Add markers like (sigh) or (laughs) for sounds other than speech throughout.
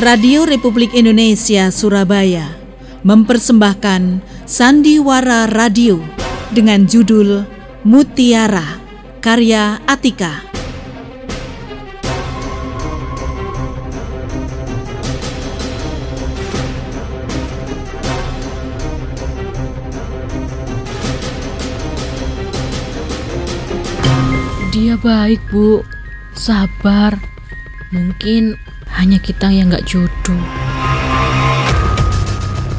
Radio Republik Indonesia Surabaya mempersembahkan Sandiwara Radio dengan judul Mutiara karya Atika. Dia baik, Bu. Sabar. Mungkin hanya kita yang gak jodoh.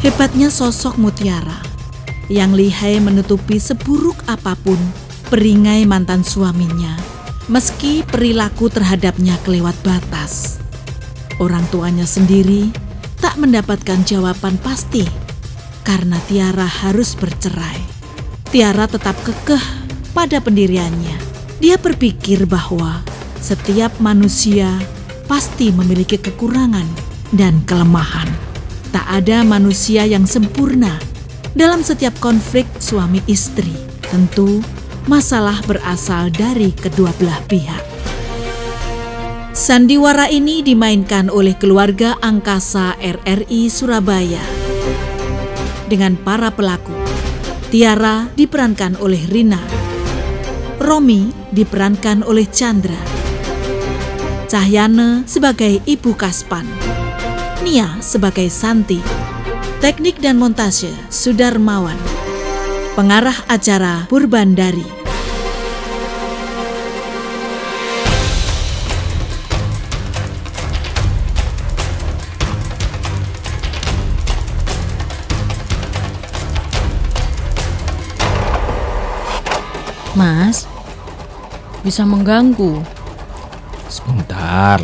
Hebatnya sosok Mutiara yang lihai menutupi seburuk apa pun peringai mantan suaminya, meski perilaku terhadapnya kelewat batas. Orang tuanya sendiri tak mendapatkan jawaban pasti karena Tiara harus bercerai. Tiara tetap kekeh pada pendiriannya. Dia berpikir bahwa setiap manusia pasti memiliki kekurangan dan kelemahan. Tak ada manusia yang sempurna. Dalam setiap konflik suami istri, tentu masalah berasal dari kedua belah pihak. Sandiwara ini dimainkan oleh keluarga angkasa RRI Surabaya. Dengan para pelaku, Tiara diperankan oleh Rina, Romi diperankan oleh Chandra, Cahyana sebagai Ibu Kaspan, Nia sebagai Santi, teknik dan montase Sudarmawan, pengarah acara Purbandari. Mas, bisa mengganggu. Sebentar.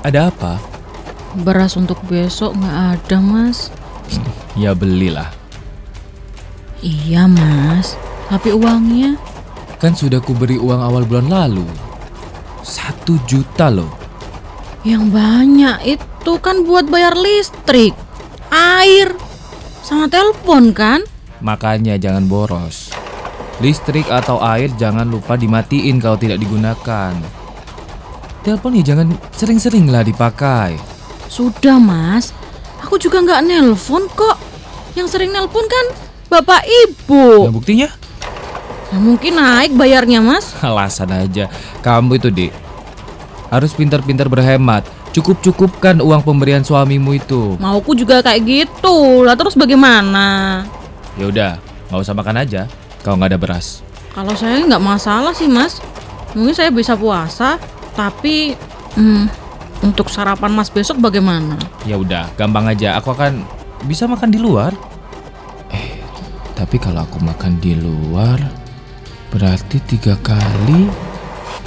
Ada apa? Beras untuk besok nggak ada, Mas. (laughs) Ya belilah. Iya, Mas. Tapi uangnya Kan sudah kuberi uang awal bulan lalu. Satu juta loh. yang banyak itu kan buat bayar listrik, air, sama telepon kan? Makanya jangan boros. Listrik atau air jangan lupa dimatiin kalau tidak digunakan. Telepon ya jangan sering-sering lah dipakai. Sudah, Mas. Aku juga nggak nelpon kok. Yang sering nelpon kan bapak ibu. Nah, buktinya? Ya, mungkin naik bayarnya, Mas. (laughs) Alasan aja. Kamu itu, Dik. Harus pintar-pintar berhemat. Cukup-cukupkan uang pemberian suamimu itu. Mauku juga kayak gitu. Lah terus bagaimana? Ya udah, nggak usah makan aja. Kalau nggak ada beras. Kalau saya nggak masalah sih, Mas. Mungkin saya bisa puasa, tapi hmm, untuk sarapan Mas besok bagaimana? Ya udah, gampang aja. Aku akan bisa makan di luar. Eh, tapi kalau aku makan di luar, berarti tiga kali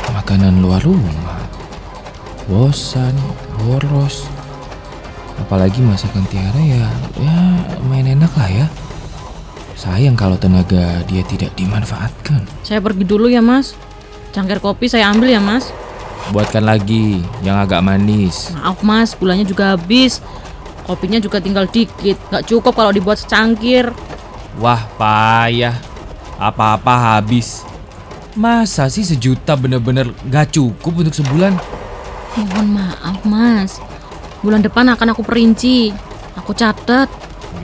makanan luar rumah. Bosan, boros. Apalagi masakan Tiara ya, ya main enak lah ya. Sayang kalau tenaga dia tidak dimanfaatkan. Saya pergi dulu ya, Mas. Cangkir kopi saya ambil ya, Mas. Buatkan lagi yang agak manis. Maaf, Mas, gulanya juga habis. Kopinya juga tinggal dikit. Nggak cukup kalau dibuat secangkir. Wah, payah. Apa-apa habis. Masa sih sejuta bener-bener gak cukup untuk sebulan? Mohon maaf, Mas. Bulan depan akan aku perinci. Aku catat.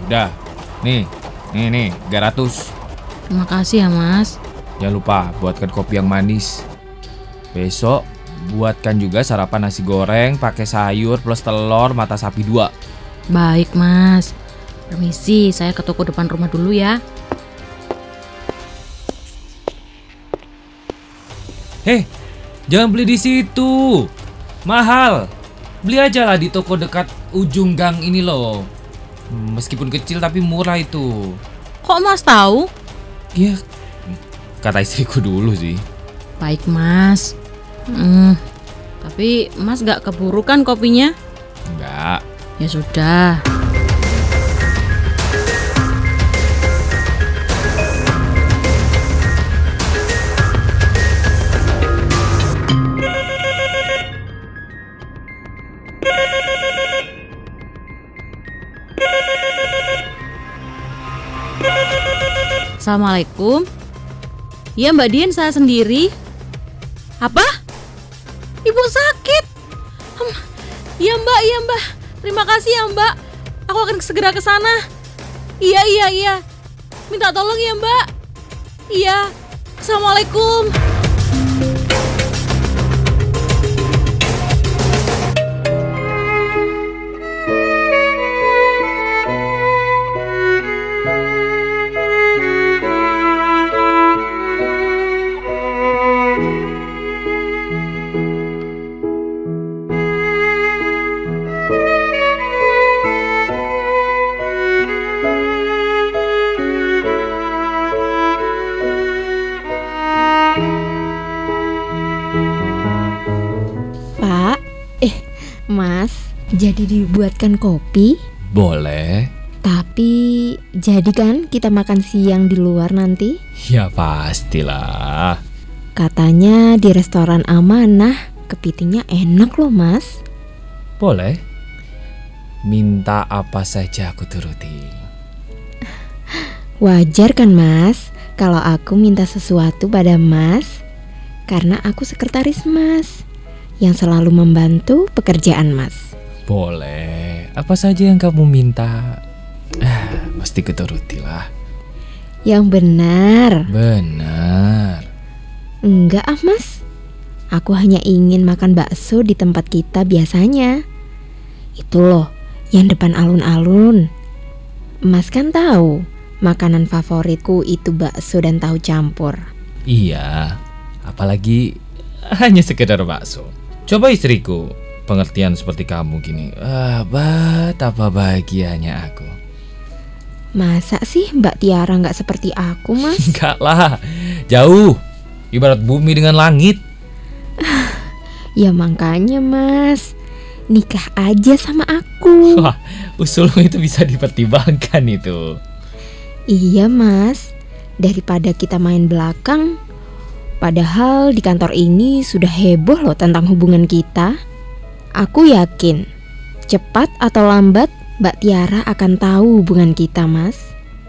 Udah, nih, nih, nih, 300. Terima kasih ya, Mas. Jangan lupa buatkan kopi yang manis. Besok buatkan juga sarapan nasi goreng pakai sayur plus telur mata sapi dua. Baik, Mas. Permisi, saya ke toko depan rumah dulu ya. Heh, jangan beli di situ. Mahal. Beli aja lah di toko dekat ujung gang ini loh. Meskipun kecil tapi murah itu. Kok Mas tahu? Ya, kata istriku dulu sih. Baik, Mas. Hmm, tapi Mas gak keburu kan kopinya? Enggak. Ya sudah. Assalamualaikum. Iya Mbak Dian saya sendiri. Apa? Iya mbak. Terima kasih ya mbak. Aku akan segera ke sana. Iya, iya, iya. Minta tolong ya mbak. Iya. Assalamualaikum. Jadi dibuatkan kopi, Boleh. tapi jadi kan kita makan siang di luar nanti? Ya pastilah. Katanya di restoran amanah, kepitingnya enak loh, Mas. Boleh. Minta apa saja aku turuti. (laughs) Wajar kan, Mas, kalau aku minta sesuatu pada Mas? Karena aku sekretaris Mas yang selalu membantu pekerjaan Mas. Boleh. Apa saja yang kamu minta? Ah, pasti keturuti lah. Yang benar. Benar. Enggak ah mas Aku hanya ingin makan bakso di tempat kita biasanya Itu loh yang depan alun-alun Mas kan tahu Makanan favoritku itu bakso dan tahu campur Iya. Apalagi hanya sekedar bakso. Coba istriku, pengertian seperti kamu gini. Ah, betapa bahagianya aku. Masa sih Mbak Tiara nggak seperti aku mas? (laughs) Enggak lah, jauh. Ibarat bumi dengan langit. Ya makanya mas Nikah aja sama aku (laughs) Wah, usulmu itu bisa dipertimbangkan itu. Iya mas Daripada kita main belakang Padahal di kantor ini sudah heboh loh tentang hubungan kita Aku yakin Cepat atau lambat Mbak Tiara akan tahu hubungan kita mas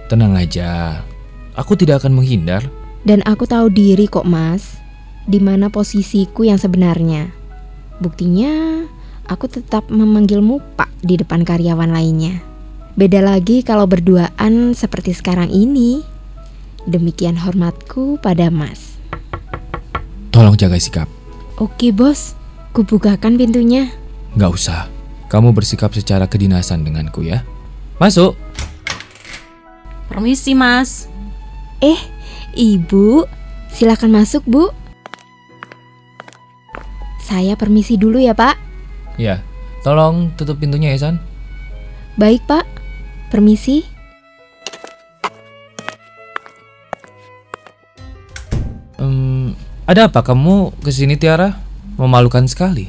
Tenang aja. Aku tidak akan menghindar. Dan aku tahu diri kok mas di mana posisiku yang sebenarnya Buktinya aku tetap memanggilmu pak di depan karyawan lainnya Beda lagi kalau berduaan seperti sekarang ini Demikian hormatku pada mas Tolong jaga sikap. Oke bos, kubukakan pintunya. Nggak usah. Kamu bersikap secara kedinasan denganku ya. Masuk. Permisi mas. Eh, ibu, silakan masuk bu. Saya permisi dulu ya pak. Ya, tolong tutup pintunya ya San. Baik pak, permisi. Em, ada apa kamu ke sini Tiara? Memalukan sekali.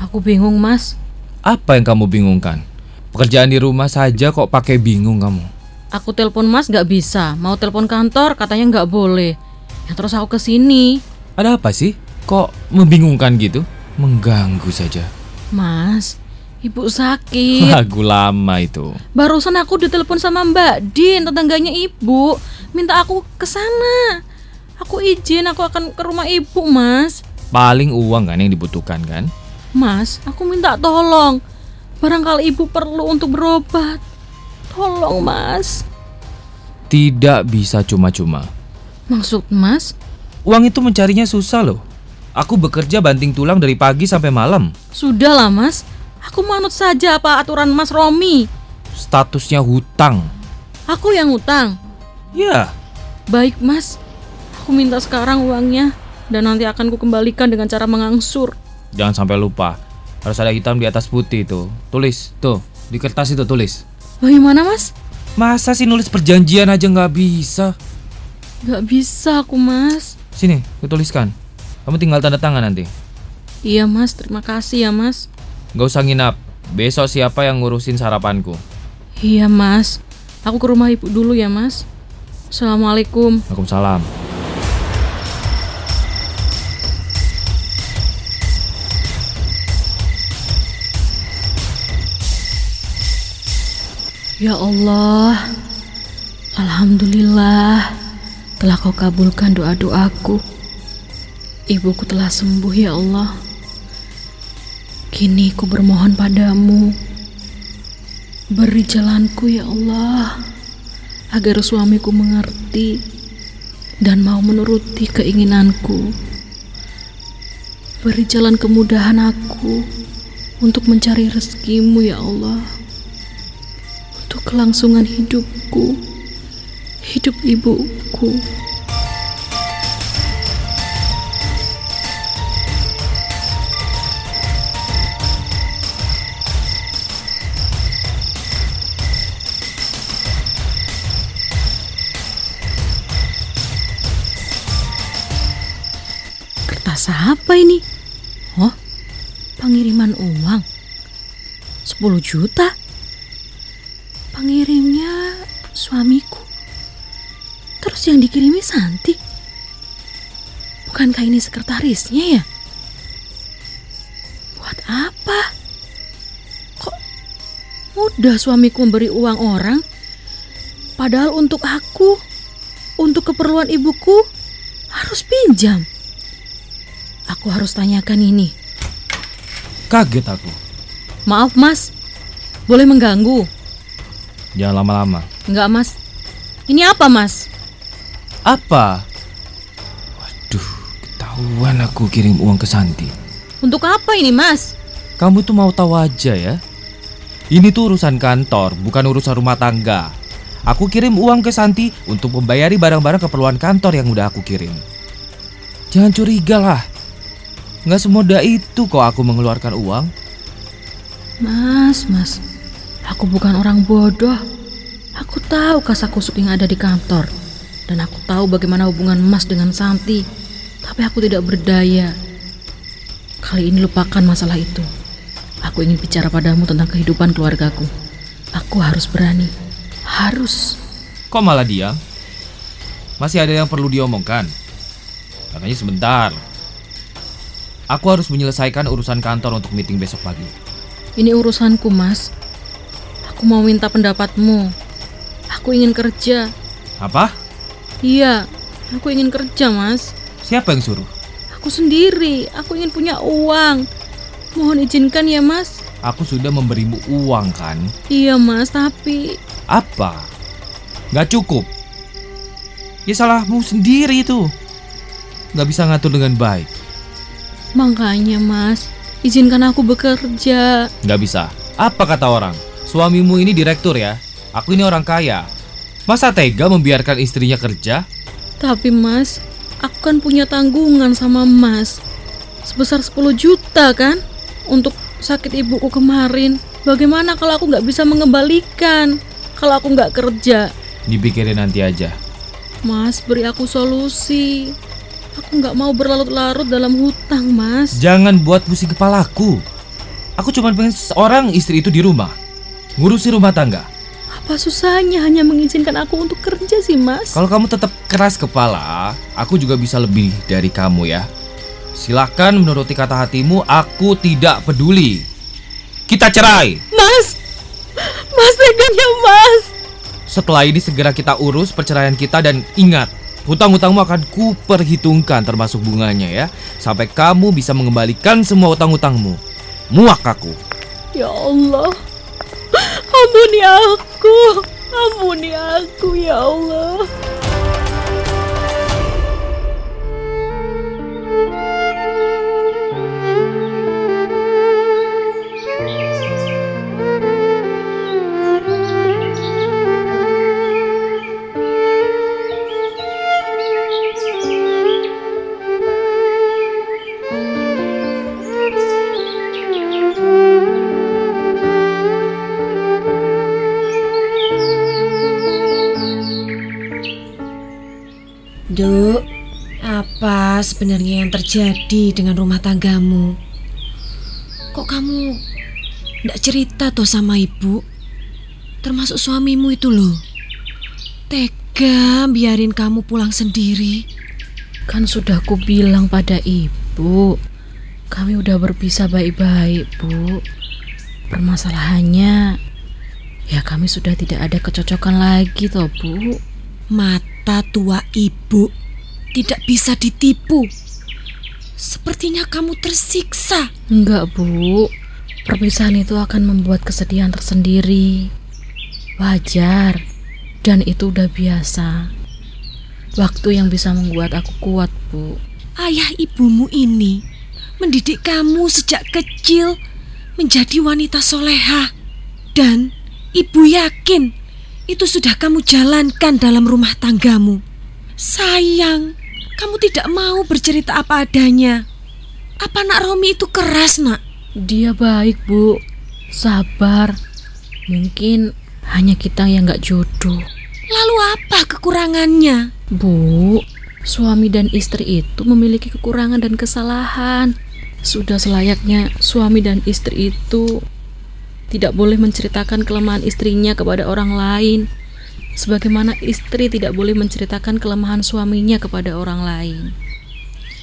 Aku bingung mas. Apa yang kamu bingungkan? Pekerjaan di rumah saja kok pakai bingung kamu. Aku telepon mas nggak bisa. Mau telepon kantor katanya nggak boleh. Ya terus aku ke sini. Ada apa sih? Kok membingungkan gitu? Mengganggu saja. Mas, ibu sakit. (laughs) Lagu lama itu. Barusan aku ditelepon sama Mbak Din, tetangganya ibu, minta aku ke sana. Aku izin, aku akan ke rumah ibu, Mas. Paling uang kan yang dibutuhkan kan? Mas, aku minta tolong. Barangkali ibu perlu untuk berobat. Tolong, Mas. Tidak bisa cuma-cuma. Maksud Mas? Uang itu mencarinya susah loh. Aku bekerja banting tulang dari pagi sampai malam. Sudahlah, Mas. Aku manut saja apa aturan Mas Romi. Statusnya hutang. Aku yang utang. Ya, Baik, Mas. Aku minta sekarang uangnya dan nanti akan kukembalikan dengan cara mengangsur. jangan sampai lupa. Harus ada hitam di atas putih itu. Tulis, tuh. Di kertas itu tulis. Bagaimana, Mas? Masa sih nulis perjanjian aja nggak bisa? Gak bisa aku, Mas. Sini, kutuliskan. Kamu tinggal tanda tangan nanti. Iya, Mas. Terima kasih ya, Mas. Gak usah nginap. Besok siapa yang ngurusin sarapanku? Iya, Mas. Aku ke rumah ibu dulu ya, Mas. Assalamualaikum. Waalaikumsalam. Ya Allah, Alhamdulillah telah kau kabulkan doa-doaku. Ibuku telah sembuh ya Allah. Kini ku bermohon padamu, beri jalanku ya Allah, agar suamiku mengerti dan mau menuruti keinginanku. Beri jalan kemudahan aku untuk mencari rezekimu ya Allah. Kelangsungan hidupku, hidup ibuku. Kertas apa ini? Oh, pengiriman uang. 10 juta. Pengirimnya suamiku. Terus yang dikirimi Santi. Bukankah ini sekretarisnya ya? Buat apa? Kok mudah suamiku memberi uang orang? Padahal untuk aku, untuk keperluan ibuku, harus pinjam. Aku harus tanyakan ini. Kaget aku. Maaf mas, boleh mengganggu? Jangan lama-lama. Enggak mas. Ini apa mas? Apa? Waduh, ketahuan aku kirim uang ke Santi. Untuk apa ini mas? Kamu tuh mau tahu aja ya. Ini tuh urusan kantor, bukan urusan rumah tangga. Aku kirim uang ke Santi untuk membayari barang-barang keperluan kantor yang udah aku kirim. Jangan curiga lah. Nggak semudah itu kok aku mengeluarkan uang. Mas, mas. Aku bukan orang bodoh. Aku tahu kasak kusuk yang ada di kantor. Dan aku tahu bagaimana hubungan Mas dengan Santi. Tapi aku tidak berdaya. Kali ini lupakan masalah itu. Aku ingin bicara padamu tentang kehidupan keluargaku. Aku harus berani. Harus. Kok malah diam? Masih ada yang perlu diomongkan? Katanya sebentar. Aku harus menyelesaikan urusan kantor untuk meeting besok pagi. Ini urusanku, Mas. Aku mau minta pendapatmu. Aku ingin kerja. Apa? Iya, aku ingin kerja, Mas. Siapa yang suruh? Aku sendiri. Aku ingin punya uang. Mohon izinkan ya, Mas. Aku sudah memberimu uang kan? Iya, Mas, tapi Apa? Gak cukup. Ya salahmu sendiri itu. Gak bisa ngatur dengan baik. makanya, Mas, izinkan aku bekerja. Gak bisa. Apa kata orang? Suamimu ini direktur ya. Aku ini orang kaya. Masa tega membiarkan istrinya kerja? Tapi, Mas, aku kan punya tanggungan sama Mas. Sebesar 10 juta kan? Untuk sakit ibuku kemarin. Bagaimana kalau aku nggak bisa mengembalikan? Kalau aku nggak kerja? Dipikirin nanti aja. Mas, beri aku solusi. Aku nggak mau berlarut-larut dalam hutang, Mas. Jangan buat pusing kepalaku. Aku cuma pengen seorang istri itu di rumah. Ngurusi rumah tangga. Apa susahnya hanya mengizinkan aku untuk kerja sih, Mas? Kalau kamu tetap keras kepala, aku juga bisa lebih dari kamu ya. Silakan menuruti kata hatimu, aku tidak peduli. Kita cerai. Mas! Mas teganya, Mas! Setelah ini segera kita urus perceraian kita dan ingat, hutang-hutangmu akan kuperhitungkan termasuk bunganya ya. Sampai kamu bisa mengembalikan semua hutang-hutangmu. Muak aku. Ya Allah. Ampuni aku. Ampuni aku, ya Allah. Sebenarnya yang terjadi dengan rumah tanggamu? Kok kamu ndak cerita toh sama ibu? Termasuk suamimu itu loh. Tega biarin kamu pulang sendiri. Kan sudah ku bilang pada ibu. Kami udah berpisah baik-baik, Bu. Permasalahannya ya kami sudah tidak ada kecocokan lagi toh, Bu. Mata tua ibu tidak bisa ditipu. Sepertinya kamu tersiksa. Enggak, Bu. Perpisahan itu akan membuat kesedihan tersendiri. Wajar. Dan itu udah biasa. Waktu yang bisa membuat aku kuat, Bu. Ayah ibumu ini mendidik kamu sejak kecil menjadi wanita soleha. Dan ibu yakin itu sudah kamu jalankan dalam rumah tanggamu. Sayang, kamu tidak mau bercerita apa adanya. Apa nak Romi itu keras, nak? Dia baik, Bu. Sabar. Mungkin hanya kita yang gak jodoh. Lalu apa kekurangannya? Bu, suami dan istri itu memiliki kekurangan dan kesalahan. Sudah selayaknya suami dan istri itu tidak boleh menceritakan kelemahan istrinya kepada orang lain. Sebagaimana istri tidak boleh menceritakan kelemahan suaminya kepada orang lain.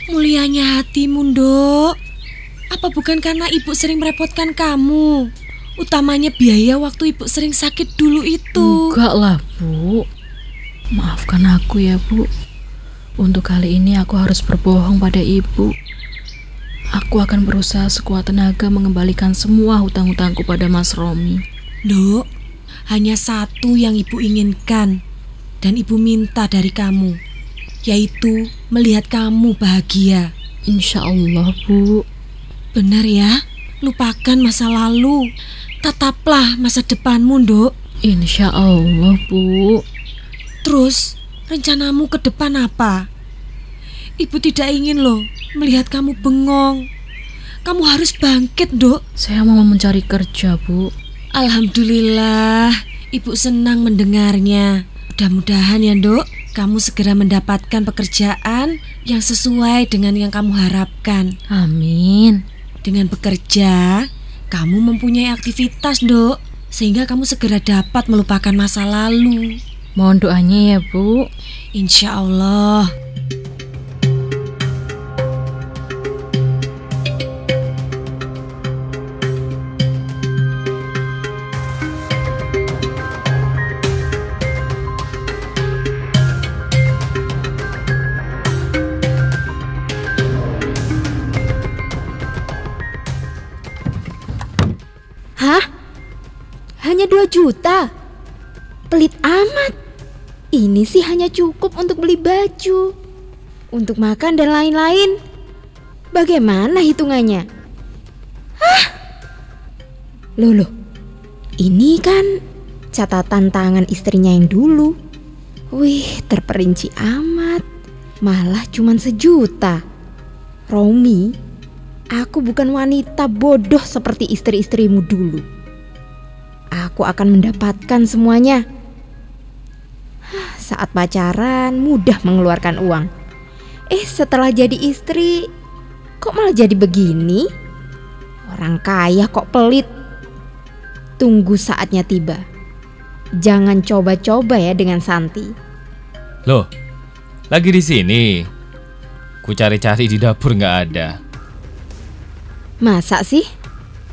Mulianya hatimu, Dok. Apa bukan karena ibu sering merepotkan kamu? Utamanya biaya waktu ibu sering sakit dulu itu. Enggak lah, Bu. Maafkan aku ya, Bu. Untuk kali ini aku harus berbohong pada ibu. Aku akan berusaha sekuat tenaga mengembalikan semua hutang-hutangku pada Mas Romi. Dok, hanya satu yang ibu inginkan dan ibu minta dari kamu, yaitu melihat kamu bahagia. Insya Allah, Bu. Benar ya, lupakan masa lalu. Tataplah masa depanmu, Dok. Insya Allah, Bu. Terus, rencanamu ke depan apa? Ibu tidak ingin loh melihat kamu bengong. Kamu harus bangkit, Dok. Saya mau mencari kerja, Bu. Alhamdulillah, Ibu senang mendengarnya. Mudah-mudahan ya, Dok, kamu segera mendapatkan pekerjaan yang sesuai dengan yang kamu harapkan. Amin. Dengan bekerja, kamu mempunyai aktivitas, Dok, sehingga kamu segera dapat melupakan masa lalu. Mohon doanya ya, Bu. Insya Allah. Juta? Pelit amat. Ini sih hanya cukup untuk beli baju, untuk makan dan lain-lain. Bagaimana hitungannya? Hah? Loh. Ini kan catatan tangan istrinya yang dulu. Wih, terperinci amat. Malah cuman sejuta. Romi, Aku bukan wanita bodoh seperti istri-istrimu dulu. Aku akan mendapatkan semuanya. Saat pacaran mudah mengeluarkan uang. Eh setelah jadi istri kok malah jadi begini? Orang kaya kok pelit. Tunggu saatnya tiba. Jangan coba-coba ya dengan Santi. Loh, lagi di sini. Ku cari-cari di dapur nggak ada. Masa sih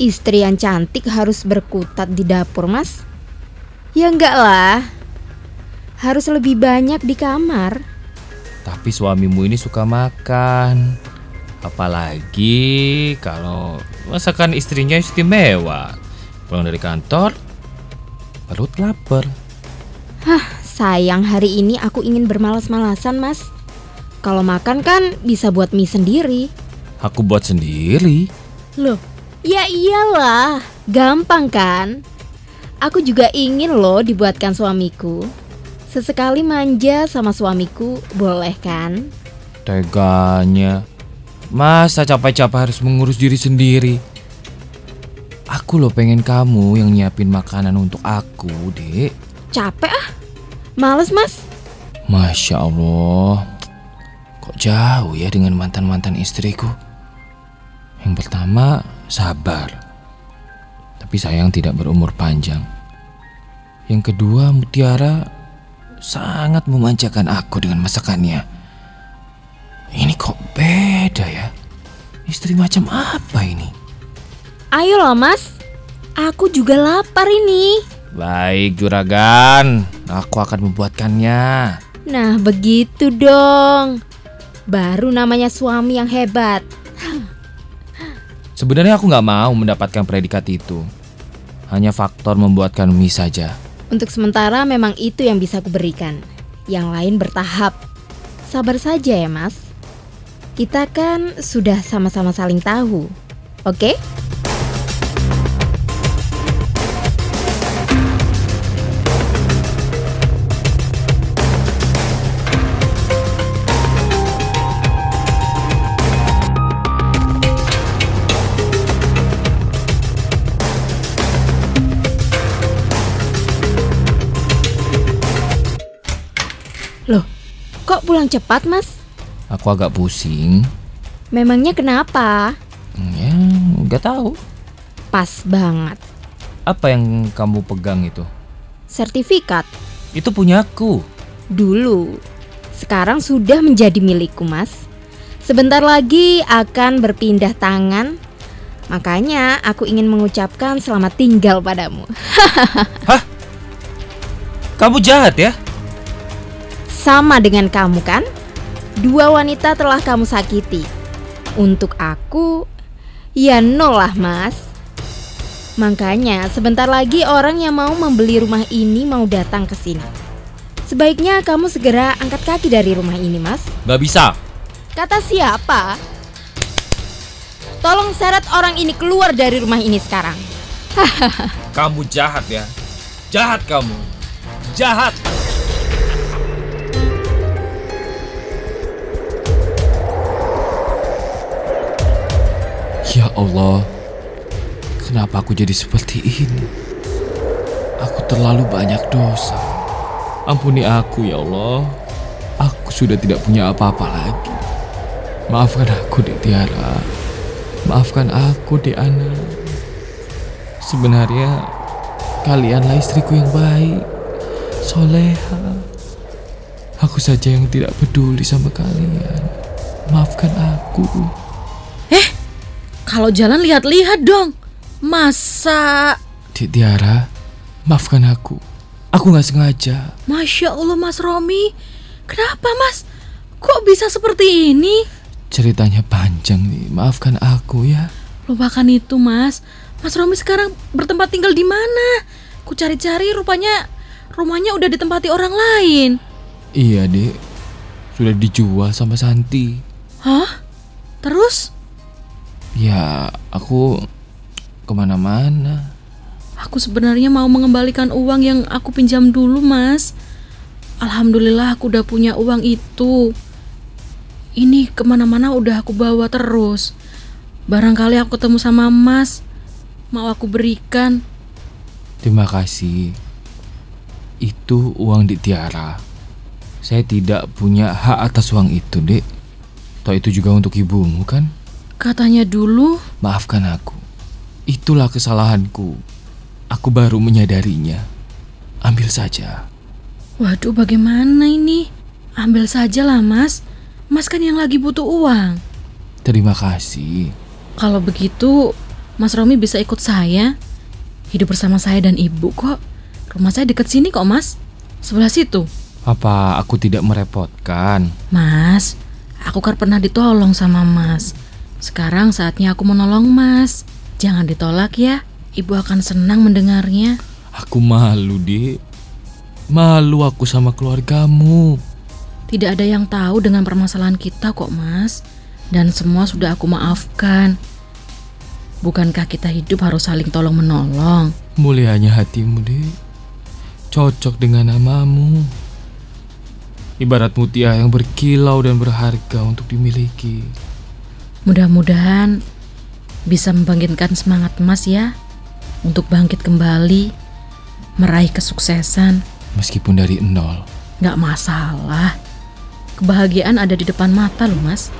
istri yang cantik harus berkutat di dapur, Mas? Ya enggak lah. Harus lebih banyak di kamar. Tapi suamimu ini suka makan. Apalagi kalau masakan istrinya istimewa. Pulang dari kantor, perut lapar. Hah, sayang hari ini aku ingin bermalas-malasan, Mas. Kalau makan kan bisa buat mie sendiri. Aku buat sendiri. Loh, ya iyalah, gampang kan? Aku juga ingin loh dibuatkan suamiku. Sesekali manja sama suamiku, boleh kan? Teganya. Masa capek-capek harus mengurus diri sendiri? Aku loh pengen kamu yang nyiapin makanan untuk aku, dek. Capek ah, males mas. Masya Allah. Kok jauh ya dengan mantan-mantan istriku? Yang pertama, sabar. Tapi sayang tidak berumur panjang. Yang kedua, Mutiara sangat memanjakan aku dengan masakannya. Ini kok beda ya? Istri macam apa ini? Ayo loh mas, aku juga lapar ini. Baik, juragan. Aku akan membuatkannya. Nah begitu dong. Baru namanya suami yang hebat. Sebenarnya aku nggak mau mendapatkan predikat itu. Hanya faktor membuatkan mie saja. Untuk sementara memang itu yang bisa kuberikan. Yang lain bertahap. Sabar saja ya mas. Kita kan sudah sama-sama saling tahu. Oke? Loh, pulang cepat mas? Aku agak pusing. Memangnya kenapa? Ya, nggak tahu. Pas banget. Apa yang kamu pegang itu? Sertifikat. Itu punyaku. Dulu. Sekarang sudah menjadi milikku mas. Sebentar lagi akan berpindah tangan. Makanya aku ingin mengucapkan selamat tinggal padamu. (laughs) Kamu jahat ya? Sama dengan kamu kan? Dua wanita telah kamu sakiti. Untuk aku, ya nol lah mas. Makanya sebentar lagi orang yang mau membeli rumah ini mau datang ke sini. Sebaiknya kamu segera angkat kaki dari rumah ini mas. Nggak bisa. Kata siapa? Tolong seret orang ini keluar dari rumah ini sekarang. (laughs) Kamu jahat ya. Jahat kamu. Jahat. Ya Allah, kenapa aku jadi seperti ini? Aku terlalu banyak dosa. Ampuni aku ya Allah. Aku sudah tidak punya apa-apa lagi. Maafkan aku, Dek Tiara. Maafkan aku, Dek Ana. Sebenarnya kalianlah istriku yang baik, soleha. Aku saja yang tidak peduli sama kalian. Maafkan aku. Kalau jalan lihat-lihat dong. Masa? Dek Tiara, maafkan aku. Aku nggak sengaja. Masya Allah Mas Romi. Kenapa Mas? Kok bisa seperti ini? Ceritanya panjang nih. Maafkan aku ya. Lupakan itu Mas. Mas Romi sekarang bertempat tinggal di mana? Ku cari-cari rupanya rumahnya udah ditempati orang lain. Iya, Dek. Sudah dijual sama Santi. Hah? Terus? Ya, aku ke mana-mana. Aku sebenarnya mau mengembalikan uang yang aku pinjam dulu, Mas. Alhamdulillah aku udah punya uang itu. Ini ke mana-mana udah aku bawa terus. Barangkali aku ketemu sama Mas, mau aku berikan. Terima kasih. Itu uang di Tiara. Saya tidak punya hak atas uang itu, Dek. Toh itu juga untuk ibumu kan? Katanya dulu, Maafkan aku. Itulah kesalahanku. Aku baru menyadarinya. Ambil saja. waduh bagaimana ini? Ambil saja lah, Mas. Mas kan yang lagi butuh uang. Terima kasih. Kalau begitu, Mas Romi bisa ikut saya. Hidup bersama saya dan ibu kok. Rumah saya dekat sini kok, Mas. Sebelah situ. Apa aku tidak merepotkan? Mas, aku kan pernah ditolong sama Mas. Sekarang saatnya aku menolong Mas. Jangan ditolak ya. Ibu akan senang mendengarnya. Aku malu, Dek. Malu aku sama keluargamu. Tidak ada yang tahu dengan permasalahan kita kok, Mas. Dan semua sudah aku maafkan. Bukankah kita hidup harus saling tolong menolong? Mulianya hatimu, Dek. Cocok dengan namamu. Ibarat mutiara yang berkilau dan berharga untuk dimiliki. Mudah-mudahan bisa membangkitkan semangat Mas ya untuk bangkit kembali, meraih kesuksesan. Meskipun dari nol. Nggak masalah. Kebahagiaan ada di depan mata loh Mas.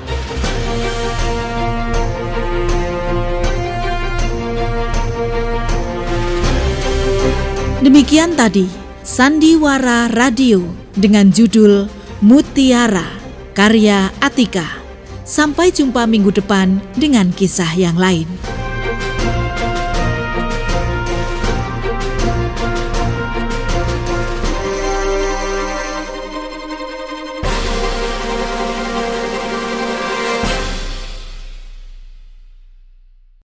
Demikian tadi Sandiwara Radio dengan judul Mutiara karya Atika. Sampai jumpa minggu depan dengan kisah yang lain.